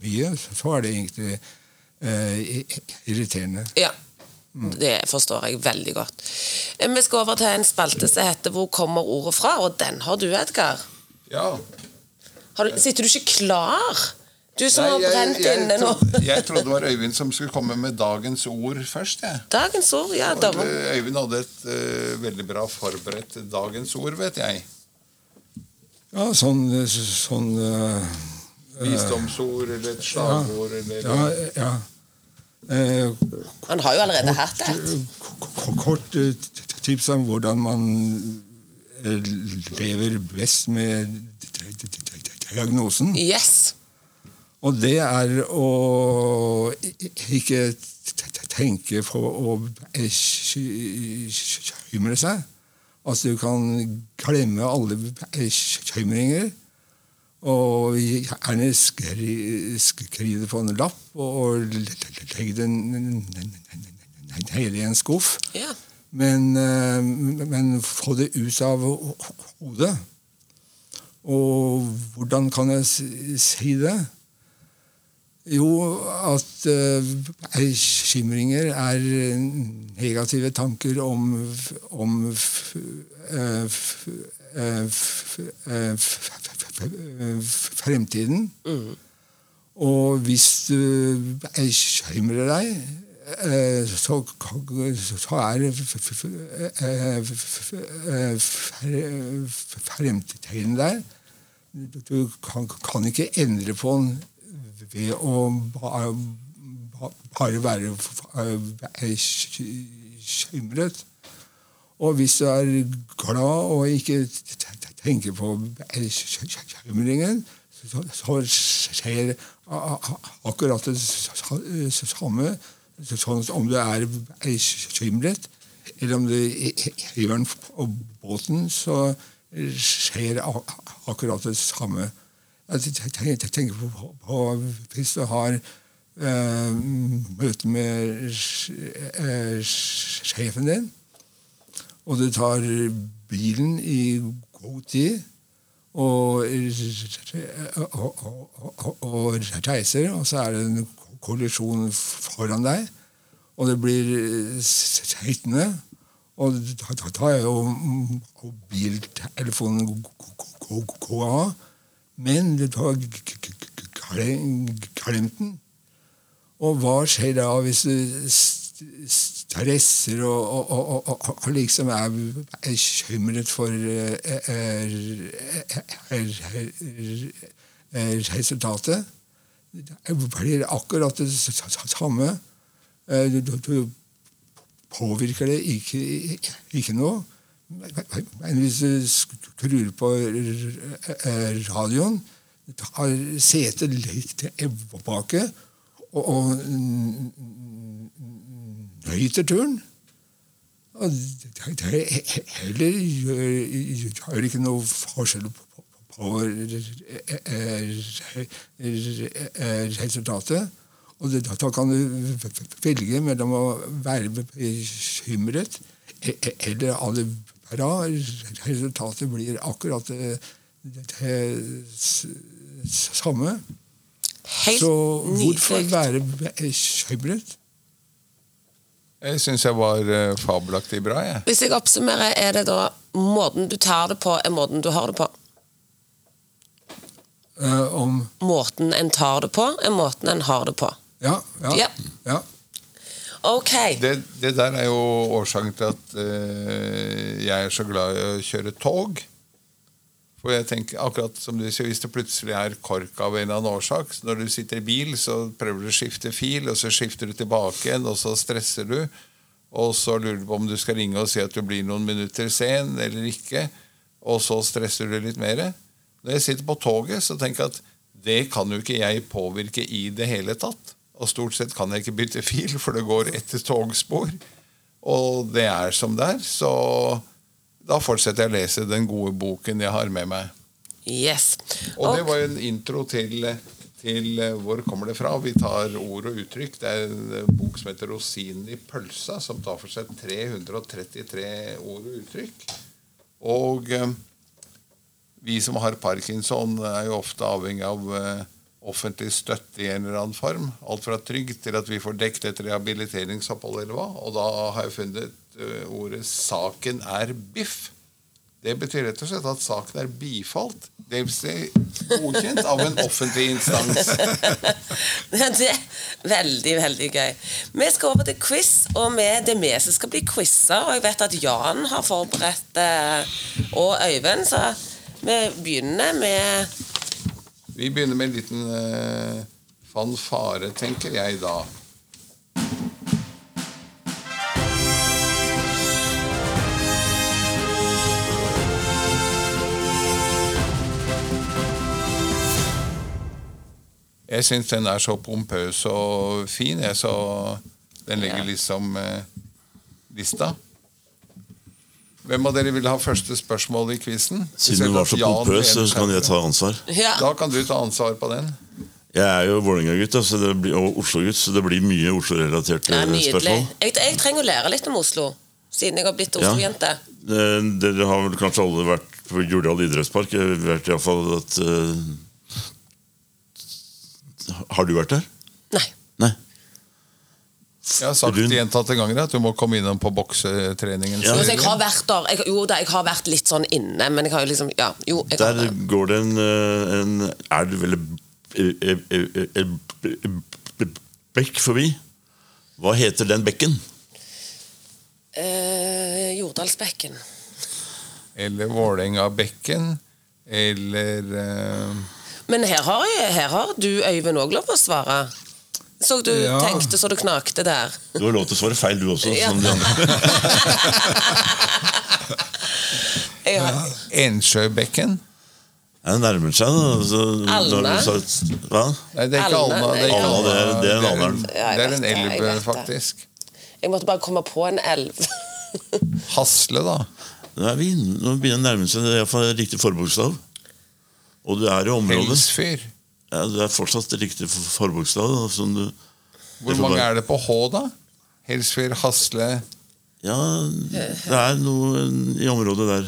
mye, så er det egentlig eh, irriterende. Ja. Det forstår jeg veldig godt. Vi skal over til en spalte som heter 'Hvor kommer ordet fra?', og den har du, Edgar. Ja. Har du, sitter du ikke klar? Du som Nei, har brent jeg, inne nå. jeg trodde det var Øyvind som skulle komme med dagens ord først. jeg. Dagens ord, ja. Og, eh, Øyvind hadde et uh, veldig bra forberedt dagens ord, vet jeg. Ja, sånn, sånn uh, Visdomsord eller et slagord eller Ja, ja. Eh, Han har jo allerede hatt et. k- k- kort eh, tips om hvordan man eh, lever best med diagnosen. Yes. Og det er å ikke tenke på å bekymre seg. Altså du kan glemme alle bekymringer. Og gjerne skri, det på en lapp og legge den nede i en skuff. Ja. Men, eh, men få det ut av hodet. Og hvordan kan jeg si det? Jo, at bekymringer er negative tanker om, om eh, eh, eh, fremtiden. Og hvis du bekymrer deg, eh, så, er eh, eh, fremtiden der. Du kan, ikke endre på den ved å ba- ba- bare være bekymret. Og hvis du er glad og ikke tenker på bekymringen, så, skjer akkurat det samme. Sånn om du er bekymret, eller om du hiver den på båten, så skjer akkurat det samme. Jeg tenker, på, på, hvis du har eh, møte med eh, sjefen din, og du tar bilen i god tid og, og, og, og reiser, og så er det en kollisjon foran deg, og det blir sittende. Og da, tar er jo mobiltelefonen av. Men du glem- glemt den. Og hva skjer da hvis du stresser og, og, og, og, liksom er bekymret for eh, eh, eh, eh, resultatet? Blir akkurat det samme. Eh, Du, du, påvirker det ikke, ikke noe. Men hvis du skrur på radioen, tar setet litt tilbake og, og nøyter turen og det heller gjør, gjør ikke noe forskjell på, på, på resultatet. Og da kan du velge mellom å være bekymret e- e- eller ha det bra. Resultatet blir akkurat det, samme. Helt Så hvorfor være bekymret? Jeg syns jeg var eh, fabelaktig bra, jeg. Hvis jeg oppsummerer, er det da måten du tar det på, er måten du har det på? Eh, om Måten en tar det på, er måten en har det på. Ja. Ja. Ja. ja. Ok. Det, det der er jo årsaken til at eh, jeg er så glad i å kjøre tog. For jeg tenker, akkurat som du sier, Hvis det plutselig er kork av en eller annen årsak så Når du sitter i bil, så prøver du å skifte fil, og så skifter du tilbake igjen, og så stresser du. Og så lurer du på om du skal ringe og si at du blir noen minutter sen eller ikke. Og så stresser du litt mer. Når jeg sitter på toget, så tenker jeg at det kan jo ikke jeg påvirke i det hele tatt. Og stort sett kan jeg ikke bytte fil, for det går etter togspor. Og det er som det er. Så da fortsetter jeg å lese den gode boken jeg har med meg. Yes. Og det var jo en intro til, til eh, Hvor kommer det fra? Vi tar ord og uttrykk. Det er en eh, bok som heter 'Rosinen i pølsa', som tar for seg 333 ord og uttrykk. Og eh, vi som har parkinson, er jo ofte avhengig av eh, offentlig støtte i en eller annen form. Alt fra trygd til at vi får dekket et rehabiliteringsopphold eller hva. Og da har jeg funnet eh, ordet 'saken er biff'. Det betyr rett og slett at saken er bifalt. Det er godkjent av en offentlig instans. Det er veldig, veldig gøy. Vi skal over til quiz, og vi, det vi som skal bli quiza. Og jeg vet at Jan har forberedt eh, og Øyvind, så vi begynner med Vi begynner med en liten uh, fanfare, tenker jeg da. Jeg syns den er så pompøs og fin, jeg, så den legger liksom eh, lista. Hvem av dere vil ha første spørsmål i quizen? Siden du var så pompøs, så kan jeg ta ansvar. Ja. Da kan du ta ansvar på den. Jeg er jo Vålerenga-gutt da, så det blir- og Oslo-gutt, så det blir mye Oslo-relaterte spørsmål. Jeg, jeg trenger å lære litt om Oslo, siden jeg har blitt Oslo-jente. Ja. Dere har vel kanskje alle vært på Jordal idrettspark? Jeg vet i hvert fall at uh, Har du vært der? Nei. Jeg har sagt rundt. gjentatte ganger at du må komme innom på boksetreningen. Ja. Altså, jeg har vært der. Jeg, jo da, jeg har vært litt sånn inne, men jeg har jo liksom Ja, jo. Jeg Der det. går det en, eh, en Er en- en bekk forbi? Hva heter den bekken? Eh, Jordalsbekken. Eller Vålerenga-bekken. Eller eh, Men her har, jeg, her har du, Øyvind, òg lov å svare. Så du Ja. tenkte så det knakte der. Du har lov til å svare feil, du også. Ja. Som de andre. ja. Ensjøbekken. Det nærmer seg, da. Alna? du Hva? Nei, det er ikke Alna, Alna. Det er, ikke Alna, det er- det er en Det. Det er en jeg elv, faktisk. jeg måtte bare komme på en elv. Hasle, da. Nå er begynner det å nærme seg er riktig forbokstav. Og du er i området. Helsfyr. Ja, du er fortsatt riktig for- forbokstav. Som du, Hvor mange bare... er det på H, da? Helsfyr, Hasle ja, det er noe i området der.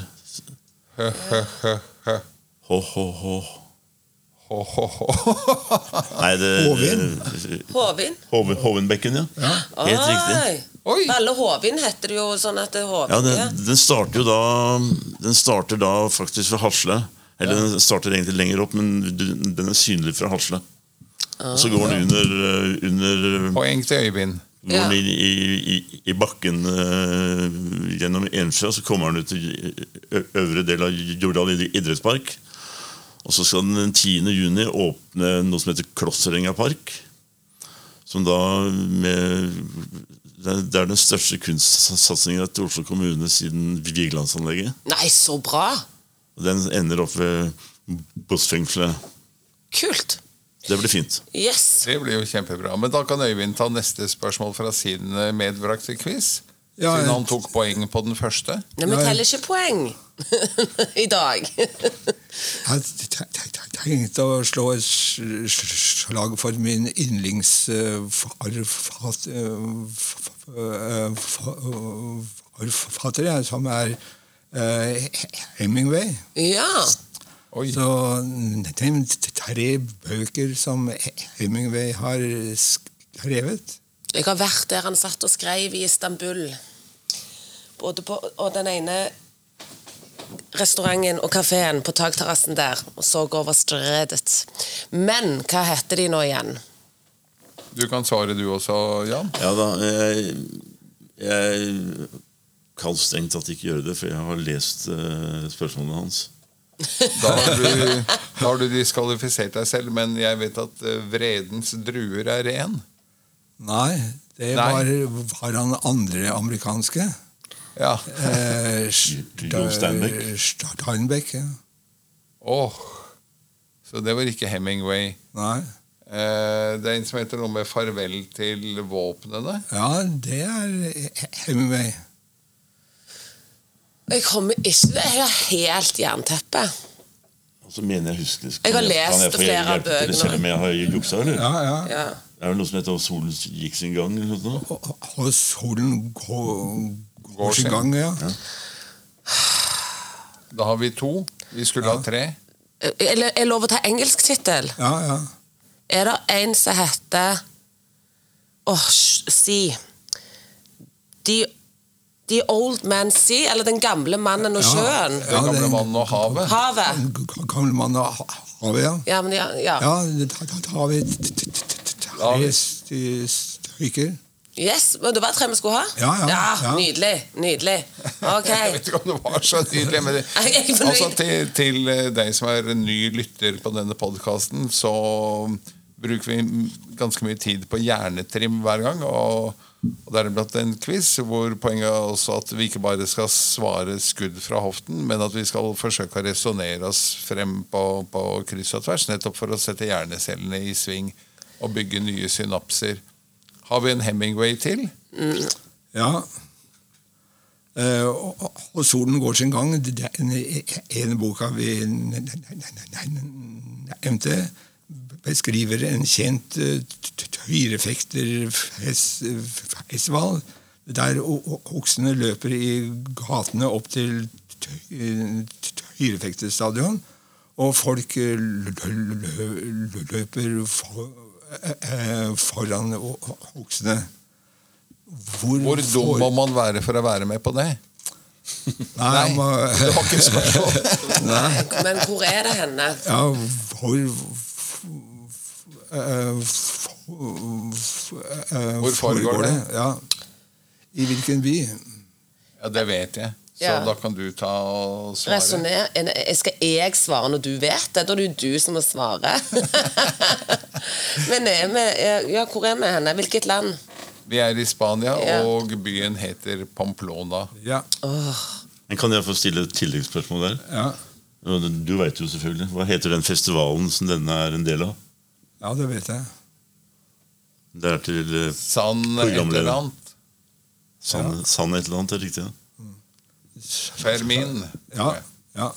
hå. Nei, det Håvin? Hovin. Hoven, Hovenbekken, ja. Helt riktig. Oi. Oi. Alle Hovin heter det jo sånn at det er Hovin. Ja, Ja, den, den starter jo da Den starter da faktisk ved Hasle. Eller den starter egentlig lenger opp, men den er synlig fra Hasle. Og så går den under, eh, under Poeng til Øyvind. Går den i, i, i, i bakken uh, gjennom Ensjø, så kommer den ut til øvre del av Jordal idrettspark. Og så skal den den 10. juni åpne noe som heter Klosserenga park. Som da med Det er- det er den største kunstsatsinga til Oslo kommune siden Vigelandsanlegget. Nei, så bra! Og Den ender opp ved Bossfengselet. Kult. Det blir fint. Yes. Det blir jo kjempebra. Men da kan Øyvind ta neste spørsmål fra sin eh, medbrakte quiz. Ja, Siden han tok poeng på den første. Nei, vi teller ikke poeng i dag. Jeg te- te- te- tenkte å slå et slag for min yndlingsforfatter, som er Hemingway. ja. Oi. Så de tre bøker som Hemingway har skrevet Jeg har vært der han satt og skrev i Istanbul. Både på og den ene restauranten og kafeen på takterrassen der, og så over stredet. Men hva heter de nå igjen? Du kan svare du også, Jan. Ja da, jeg, jeg kan strengt tatt ikke gjøre det, for jeg har lest uh, spørsmålene hans. Da har, du, da har du diskvalifisert deg selv, men jeg vet at eh, vredens druer er ren. Nei, det Nei. Var, var han andre amerikanske. Ja. Eh, Jo Steinbeck. Steinbeck, ja. Åh. Så det var ikke Hemingway. Nei. Eh, det er en som heter noe med 'Farvel til våpnene'. Ja, det er Hemingway. Jeg kommer ikke Jeg har helt jernteppe. Og så mener jeg husker Jeg har lest jeg flere av det bøkene. Selv om jeg har juksa, eller? Ja, ja. Ja. Det er vel noe som heter 'Solen gikk sin gang'? eller noe sånt? Og, solen går, Går sin gang, ja. Da har vi to. Vi skulle ha tre. Eller er lov å ta engelsk tittel? Ja, ja. Er det en som heter Åh, oh, si The, The Old Man Sea, eller Den gamle mannen og Ja. sjøen? Den gamle mannen og havet. Havet. Gamle mannen og havet, ja. Ja, men ja, ja. Ja, da, tar vi Ja. tre st- stykker. Yes, men Det var tre vi skulle ha? Ja, ja, ja. Nydelig. Nydelig. Ok. Jeg vet ikke om det var så nydelig. Men altså til, til eh, deg som er ny lytter på denne podkasten, så bruker vi ganske mye tid på hjernetrim hver gang. Og, og deriblant en quiz hvor poenget er også at vi ikke bare skal svare skudd fra hoften, men at vi skal forsøke å resonnere oss frem på, på kryss og tvers, nettopp for å sette hjernecellene i sving og bygge nye synapser. Har vi en Hemingway til? Ja. Eh, og, og- solen går sin gang. Det er Den ene boka vi nevnte, beskriver en kjent eh, t- t- der oksene løper i gatene opp til t- t- og folk eh, lø- lø- løper eh, foran oksene. Hvor, Hvor dum må man være for å være med på det? Nei, Nei, man- det var ikke spørsmål. Men hvor er det henne? Ja, hvor Hvor foregår det? Ja. I hvilken by? Ja, det vet jeg. Så Ja. da kan du ta og svare. Resonner. Skal jeg svare når du vet det? Da er det jo du som må svare. Men er vi, ja, hvor er vi henne? Hvilket land? Vi er i Spania, Ja. og byen heter Pamplona. Ja. Oh. Kan jeg få stille et tilleggsspørsmål der? Ja, Du veit jo selvfølgelig. Hva heter den festivalen som denne er en del av? Ja det vet jeg. Det er til eh, San et Programleder. eller annet. Sann sann et eller annet, det er riktig? Ja? Fermin. Ja, ja.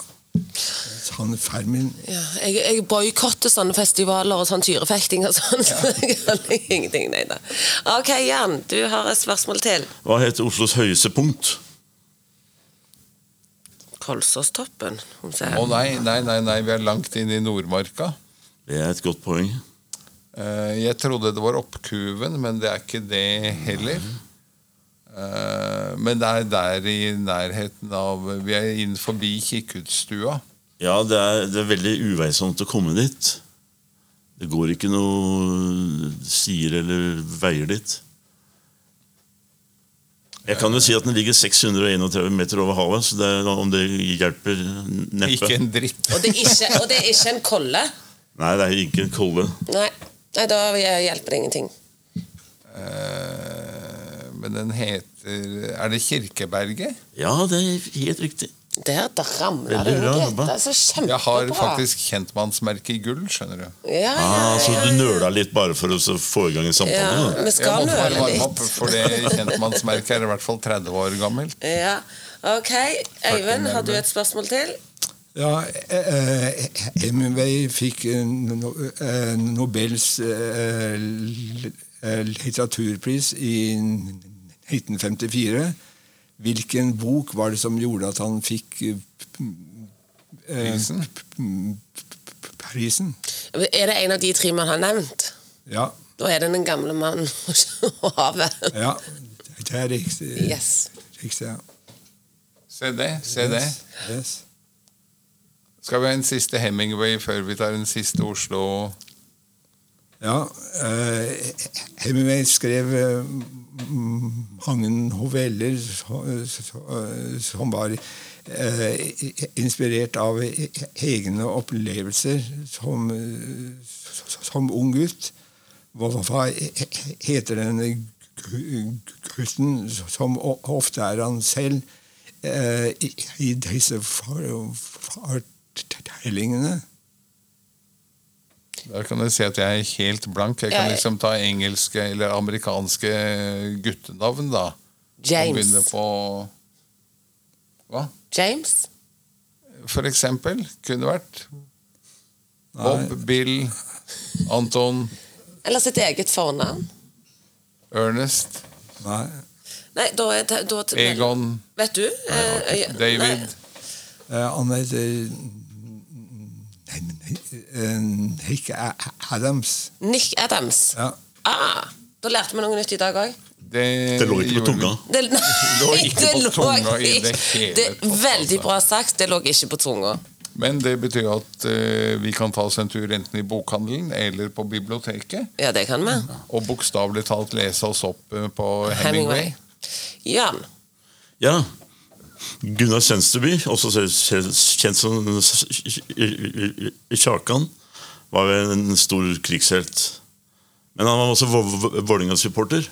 Han Fermin Ja, jeg, jeg boikotter sånne festivaler og sånn tyrefekting og sånn. Så jeg kan ingenting, nei da. Ok, Jan, du har et spørsmål til. Hva heter Oslos høyeste punkt? Kolsåstoppen. Å nei, nei, nei, nei, vi er langt inn i Nordmarka. Det er et godt poeng. Eh, Jeg trodde det var Oppkuven, men det er ikke det heller. Eh, Men det er der i nærheten av Vi er inn forbi Kikkutstua. Ja, det er, det er veldig uveisomt å komme dit. Det går ikke noe sider eller veier dit. Jeg kan jo si at den ligger 631 meter over havet, så det er, om det hjelper neppe. Ikke en dritt. Og, det ikke, og det er ikke en kolle? Nei, det er ikke en kolle. Nei, nei da hjelper det ingenting. Uh, Men den heter Er det Kirkeberget? Ja, det er helt riktig. Der, der ramla det ut. Det er så Jeg har faktisk kjentmannsmerke i gull, skjønner du. Ja, ja, Ah, så du nøla litt bare for å få i gang en samtale? ja. da. Vi skal nøle litt. for det kjentmannsmerket er i hvert fall 30 år gammelt. Ja. Ok, Øyvind, har du et spørsmål til? Ja, eh, Hemingway fikk eh, no, eh, Nobels eh, eh, litteraturpris i 1954. Hvilken bok var det som gjorde at han fikk eh, eh, Prisen? prisen? Er det en av de tre man har nevnt? Ja. Da er det den gamle mannen og havet. Ja, det er riktig. Yes. riktig ja. Se det, se det. Yes, yes. Skal vi ha en siste Hemingway før vi tar en siste Oslo? Ja, eh, Hemingway skrev eh, mange så- som var eh, inspirert av egne opplevelser som, som ung gutt. Hva, heter denne gutten, som ofte er han selv, eh, i, disse for- fortellingene? Da kan jeg si at jeg er helt blank. Jeg kan liksom ta engelske eller amerikanske guttenavn, da. Og begynne James. på Hva? James? For eksempel. Kunne vært Nei. Bob, Bill, Anton, Eller sitt eget fornavn? Ernest, Nei. Nei, da det da, Egon, Vet du? Ja, David. nei. Nei, nei, Nick Adams. Nick Adams. Ja. Ah, da lærte vi noe nytt i dag òg. Det, Det lå ikke på tunga. Det lå ikke på tunga i det hele det, tatt, Veldig altså. bra sagt. Det lå ikke på tunga. Men det betyr at uh, vi kan ta oss en tur enten i bokhandelen eller på biblioteket. Ja, det kan vi. Og bokstavelig talt lese oss opp uh, på Hemingway. Hemingway. Jan. Ja. Gunnar Sønsteby, også kjent som Kjakan, var en stor krigshelt. Men han var også Vå- Vålerenga-supporter.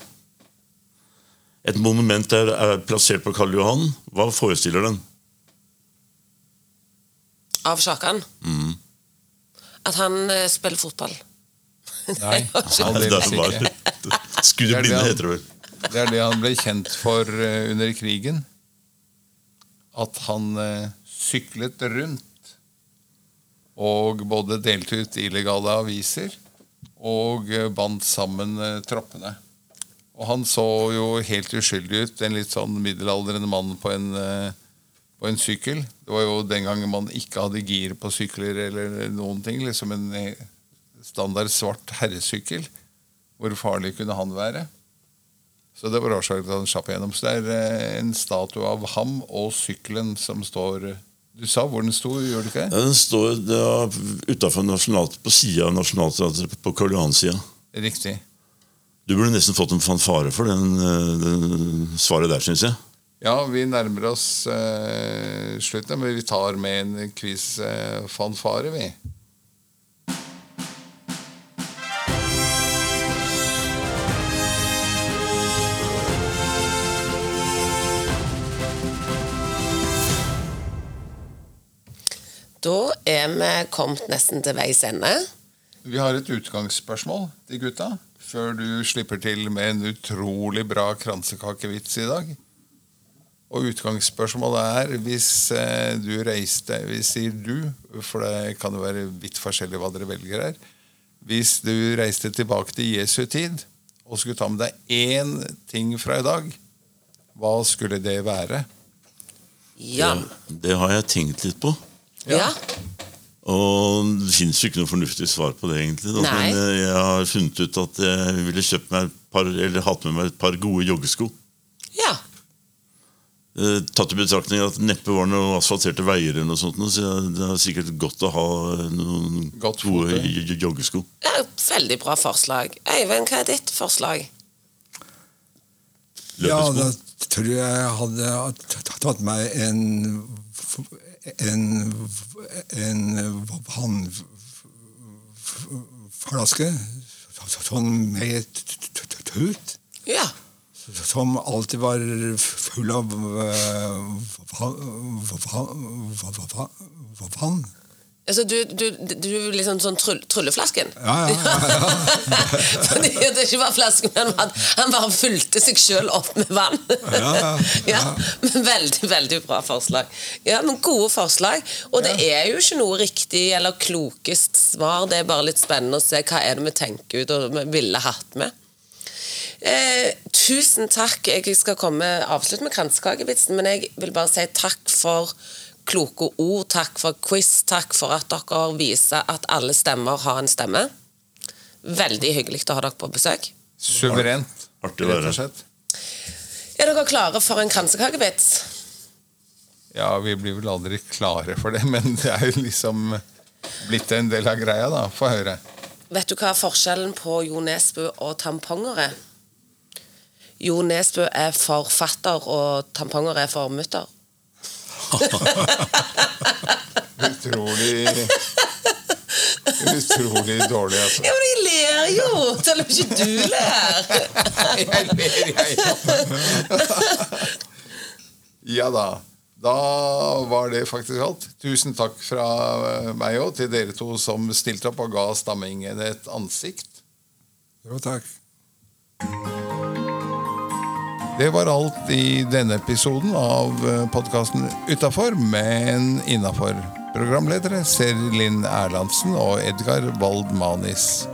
Et monument der er plassert på Karl Johan. Hva forestiller den? Av Kjakan? Mm. At han eh, spiller fotball. Nei, Det aldeles er ikke. Skudd i Det det blinde, heter det vel. Det er det han ble kjent for eh, under krigen. At han eh, syklet rundt og både delte ut illegale aviser og eh, bandt sammen eh, troppene. Og han så jo helt uskyldig ut, en litt sånn middelaldrende mann på en, på en sykkel. Det var jo den gangen man ikke hadde gir på sykler eller noen ting. Liksom en standard svart herresykkel. Hvor farlig kunne han være? Så det var årsaken til at han slapp igjennom. Så det er eh, en statue av ham og sykkelen som står Du sa hvor den sto, gjør du ikke det? Ja, Den står utafor på sida av Nationaltheatret, på Karl Johan-sida. Riktig. Du burde nesten fått en fanfare for den, eh, den svaret der, syns jeg. Ja, vi nærmer oss uh, slutten, men vi tar med en quiz-fanfare, vi. Da er vi kommet nesten til veis ende. Vi har et utgangsspørsmål til gutta, før du slipper til med en utrolig bra kransekakevits i dag. Og utgangsspørsmålet er hvis eh, du reiste Vi sier du, for det kan jo være vidt forskjellig hva dere velger her. Hvis du reiste tilbake til Jesu tid og skulle ta med deg én ting fra i dag, hva skulle det være? Ja. Det, det har jeg tenkt litt på. Ja. Og det fins jo ikke noe fornuftig svar på det, egentlig. Da. Nei. Men eh, jeg har funnet ut at jeg ville kjøpt meg et par, eller hatt med meg et par gode joggesko. ja. Eh, Tatt i betraktning at det neppe var noen asfalterte veier, eller noe sånt, så det er sikkert godt å ha eh, noen Godt gode joggesko. ja. Veldig bra forslag. Øyvind, hva er ditt forslag? Ja, da tror jeg jeg hadde tatt meg en en, en vannflaske sånn med tut, Ja. som alltid var full av eh, va- va- va- va- va- vann. Altså, du, du, du liksom sånn trull, trylleflasken? Ja, ja, ja, ja. Fordi det ikke var flasken, men han, han bare fulgte seg sjøl opp med vann. Ja, ja, Ja, men Veldig veldig bra forslag. Ja, men Gode forslag. Og det er jo ikke noe riktig eller klokest svar. Det er bare litt spennende å se hva er det vi tenker ut og vi ville hatt med. Eh, tusen takk. Jeg skal komme avslutte med kransekakevitsen, men jeg vil bare si takk for kloke ord, takk for quiz, takk for at dere viser at alle stemmer har en stemme. Veldig hyggelig å ha dere på besøk. Suverent, Artig å være. Er dere klare for en kransekakevits? Ja, vi blir vel aldri klare for det, men det er jo liksom blitt en del av greia, da. Få høre. Vet du hva forskjellen på Jo Nesbø og tamponger er? Jo Nesbø er for fatter, og tamponger er for mutter. Utrolig Utrolig dårlig, altså. Ja, men jeg ler jo! Selv om ikke du ler. Jeg ler, jeg. Ja da. Da var det faktisk alt. Tusen takk fra meg òg til dere to som stilte opp og ga stammingen et ansikt. Jo, takk. Det var alt i denne episoden av podkasten Utafor, men innafor. Programledere Serlin Erlandsen og Edgar Wald Manis.